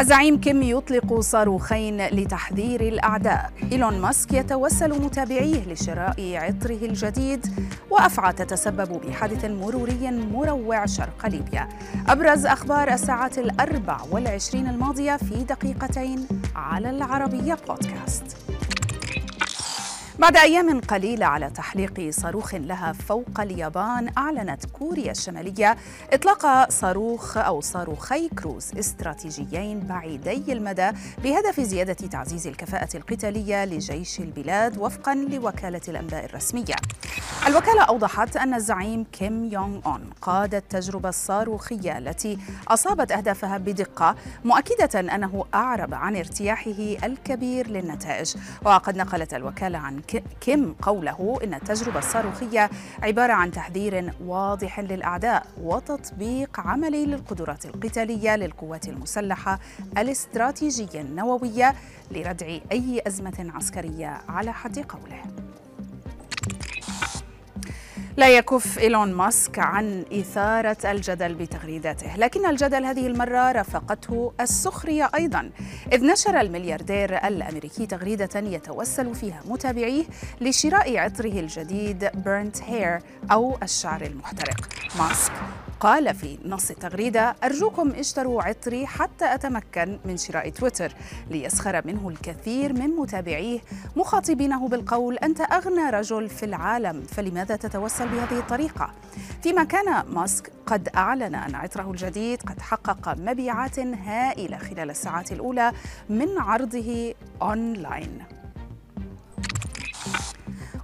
الزعيم كيم يطلق صاروخين لتحذير الأعداء. إيلون ماسك يتوسل متابعيه لشراء عطره الجديد وأفعى تتسبب بحادث مروري مروع شرق ليبيا. أبرز أخبار الساعات الأربع والعشرين الماضية في دقيقتين على العربية بودكاست. بعد أيام قليلة على تحليق صاروخ لها فوق اليابان أعلنت كوريا الشمالية إطلاق صاروخ أو صاروخي كروز استراتيجيين بعيدي المدى بهدف زيادة تعزيز الكفاءة القتالية لجيش البلاد وفقا لوكالة الأنباء الرسمية. الوكالة أوضحت أن الزعيم كيم يونغ أون قاد التجربة الصاروخية التي أصابت أهدافها بدقة مؤكدة أنه أعرب عن ارتياحه الكبير للنتائج. وقد نقلت الوكالة عن كيم قوله إن التجربة الصاروخية عبارة عن تحذير واضح للأعداء وتطبيق عملي للقدرات القتالية للقوات المسلحة الاستراتيجية النووية لردع أي أزمة عسكرية على حد قوله. لا يكف إيلون ماسك عن إثارة الجدل بتغريداته لكن الجدل هذه المرة رافقته السخرية أيضا إذ نشر الملياردير الأمريكي تغريدة يتوسل فيها متابعيه لشراء عطره الجديد Burnt Hair أو الشعر المحترق. ماسك قال في نص التغريدة أرجوكم اشتروا عطري حتى أتمكن من شراء تويتر ليسخر منه الكثير من متابعيه مخاطبينه بالقول أنت أغنى رجل في العالم فلماذا تتوسل بهذه الطريقة؟ فيما كان ماسك قد أعلن أن عطره الجديد قد حقق مبيعات هائلة خلال الساعات الأولى من عرضه أونلاين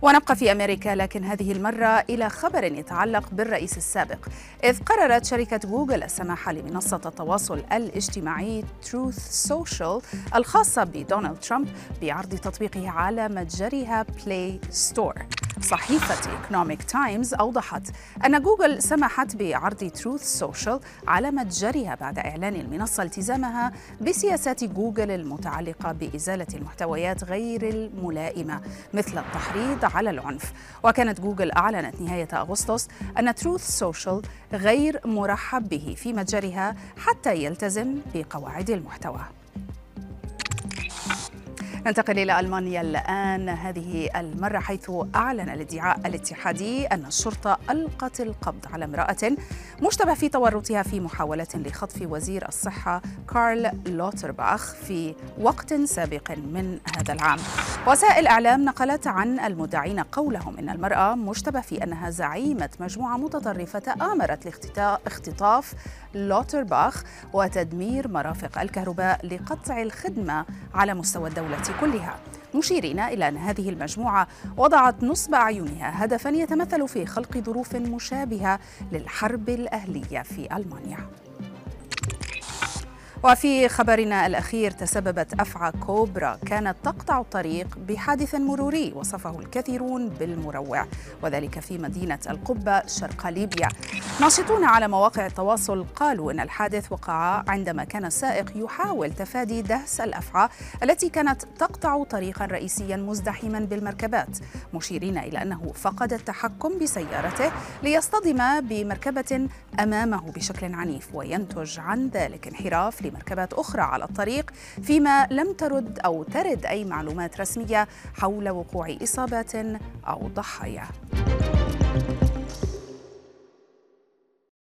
ونبقى في أمريكا لكن هذه المرة إلى خبر يتعلق بالرئيس السابق. إذ قررت شركة جوجل السماح لمنصة التواصل الاجتماعي Truth Social الخاصة بدونالد ترامب بعرض تطبيقه على متجرها Play Store صحيفة Economic Times أوضحت أن جوجل سمحت بعرض Truth Social على متجرها بعد إعلان المنصة التزامها بسياسات جوجل المتعلقة بإزالة المحتويات غير الملائمة مثل التحريض على العنف. وكانت جوجل أعلنت نهاية أغسطس أن Truth Social غير مرحب به في متجرها حتى يلتزم بقواعد المحتوى. ننتقل إلى ألمانيا الآن. هذه المرة حيث أعلن الادعاء الاتحادي أن الشرطة ألقت القبض على امرأة مشتبه في تورطها في محاولة لخطف وزير الصحة كارل لوترباخ في وقت سابق من هذا العام. وسائل إعلام نقلت عن المدعين قولهم إن المرأة مشتبه في أنها زعيمة مجموعة متطرفة تآمرت لاختطاف لوترباخ وتدمير مرافق الكهرباء لقطع الخدمة على مستوى الدولة كلها. مشيرين إلى أن هذه المجموعة وضعت نصب أعينها هدفا يتمثل في خلق ظروف مشابهة للحرب الأهلية في ألمانيا. وفي خبرنا الأخير تسببت أفعى كوبرا كانت تقطع الطريق بحادث مروري وصفه الكثيرون بالمروع وذلك في مدينة القبة شرق ليبيا. ناشطون على مواقع التواصل قالوا أن الحادث وقع عندما كان السائق يحاول تفادي دهس الأفعى التي كانت تقطع طريقا رئيسيا مزدحما بالمركبات مشيرين إلى أنه فقد التحكم بسيارته ليصطدم بمركبة أمامه بشكل عنيف وينتج عن ذلك انحراف مركبات أخرى على الطريق فيما لم ترد أو ترد أي معلومات رسمية حول وقوع إصابات أو ضحايا.